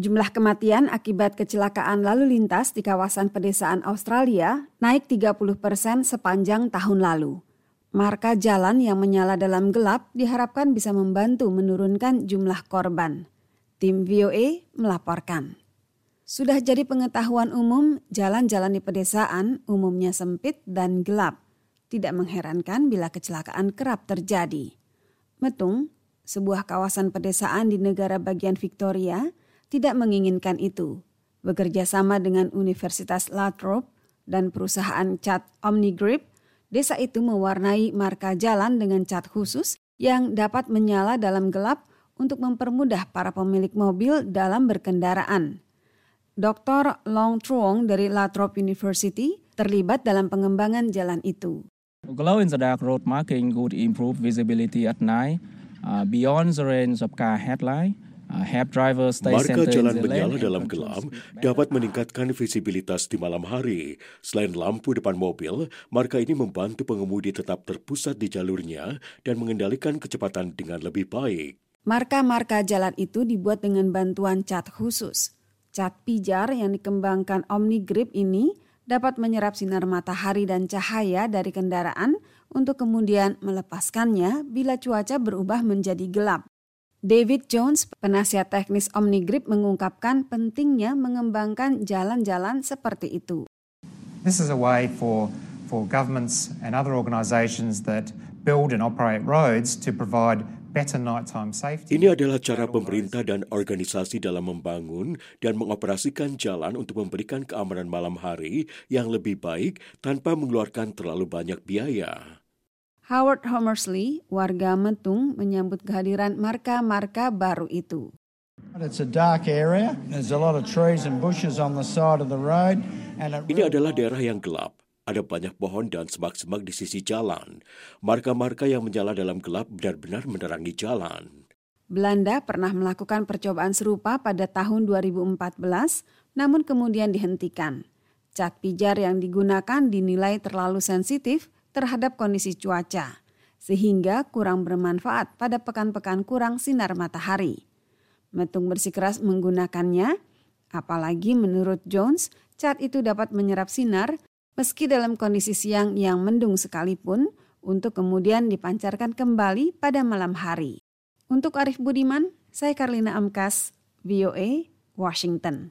Jumlah kematian akibat kecelakaan lalu lintas di kawasan pedesaan Australia naik 30 persen sepanjang tahun lalu. Marka jalan yang menyala dalam gelap diharapkan bisa membantu menurunkan jumlah korban. Tim VOA melaporkan. Sudah jadi pengetahuan umum, jalan-jalan di pedesaan umumnya sempit dan gelap. Tidak mengherankan bila kecelakaan kerap terjadi. Metung, sebuah kawasan pedesaan di negara bagian Victoria, tidak menginginkan itu. Bekerja sama dengan Universitas Latrobe dan perusahaan cat Omnigrip, desa itu mewarnai marka jalan dengan cat khusus yang dapat menyala dalam gelap untuk mempermudah para pemilik mobil dalam berkendaraan. Dr. Long Truong dari Latrobe University terlibat dalam pengembangan jalan itu. Glow in the dark road marking could improve visibility at night uh, beyond the range of car headlight. Uh, Marka jalan menyala dalam gelap dapat meningkatkan visibilitas di malam hari. Selain lampu depan mobil, marka ini membantu pengemudi tetap terpusat di jalurnya dan mengendalikan kecepatan dengan lebih baik. Marka-marka jalan itu dibuat dengan bantuan cat khusus. Cat pijar yang dikembangkan Omnigrip ini dapat menyerap sinar matahari dan cahaya dari kendaraan untuk kemudian melepaskannya bila cuaca berubah menjadi gelap. David Jones, penasihat teknis Omnigrip mengungkapkan pentingnya mengembangkan jalan-jalan seperti itu. This is a way for for governments and other organisations that build and operate roads to provide ini adalah cara pemerintah dan organisasi dalam membangun dan mengoperasikan jalan untuk memberikan keamanan malam hari yang lebih baik tanpa mengeluarkan terlalu banyak biaya. Howard Homersley, warga Metung, menyambut kehadiran marka-marka baru itu. Ini adalah daerah yang gelap. Ada banyak pohon dan semak-semak di sisi jalan. Marka-marka yang menyala dalam gelap benar-benar menerangi jalan. Belanda pernah melakukan percobaan serupa pada tahun 2014, namun kemudian dihentikan. Cat pijar yang digunakan dinilai terlalu sensitif terhadap kondisi cuaca, sehingga kurang bermanfaat pada pekan-pekan kurang sinar matahari. Metung bersikeras menggunakannya, apalagi menurut Jones, cat itu dapat menyerap sinar meski dalam kondisi siang yang mendung sekalipun untuk kemudian dipancarkan kembali pada malam hari. Untuk Arif Budiman, saya Karlina Amkas, VOA, Washington.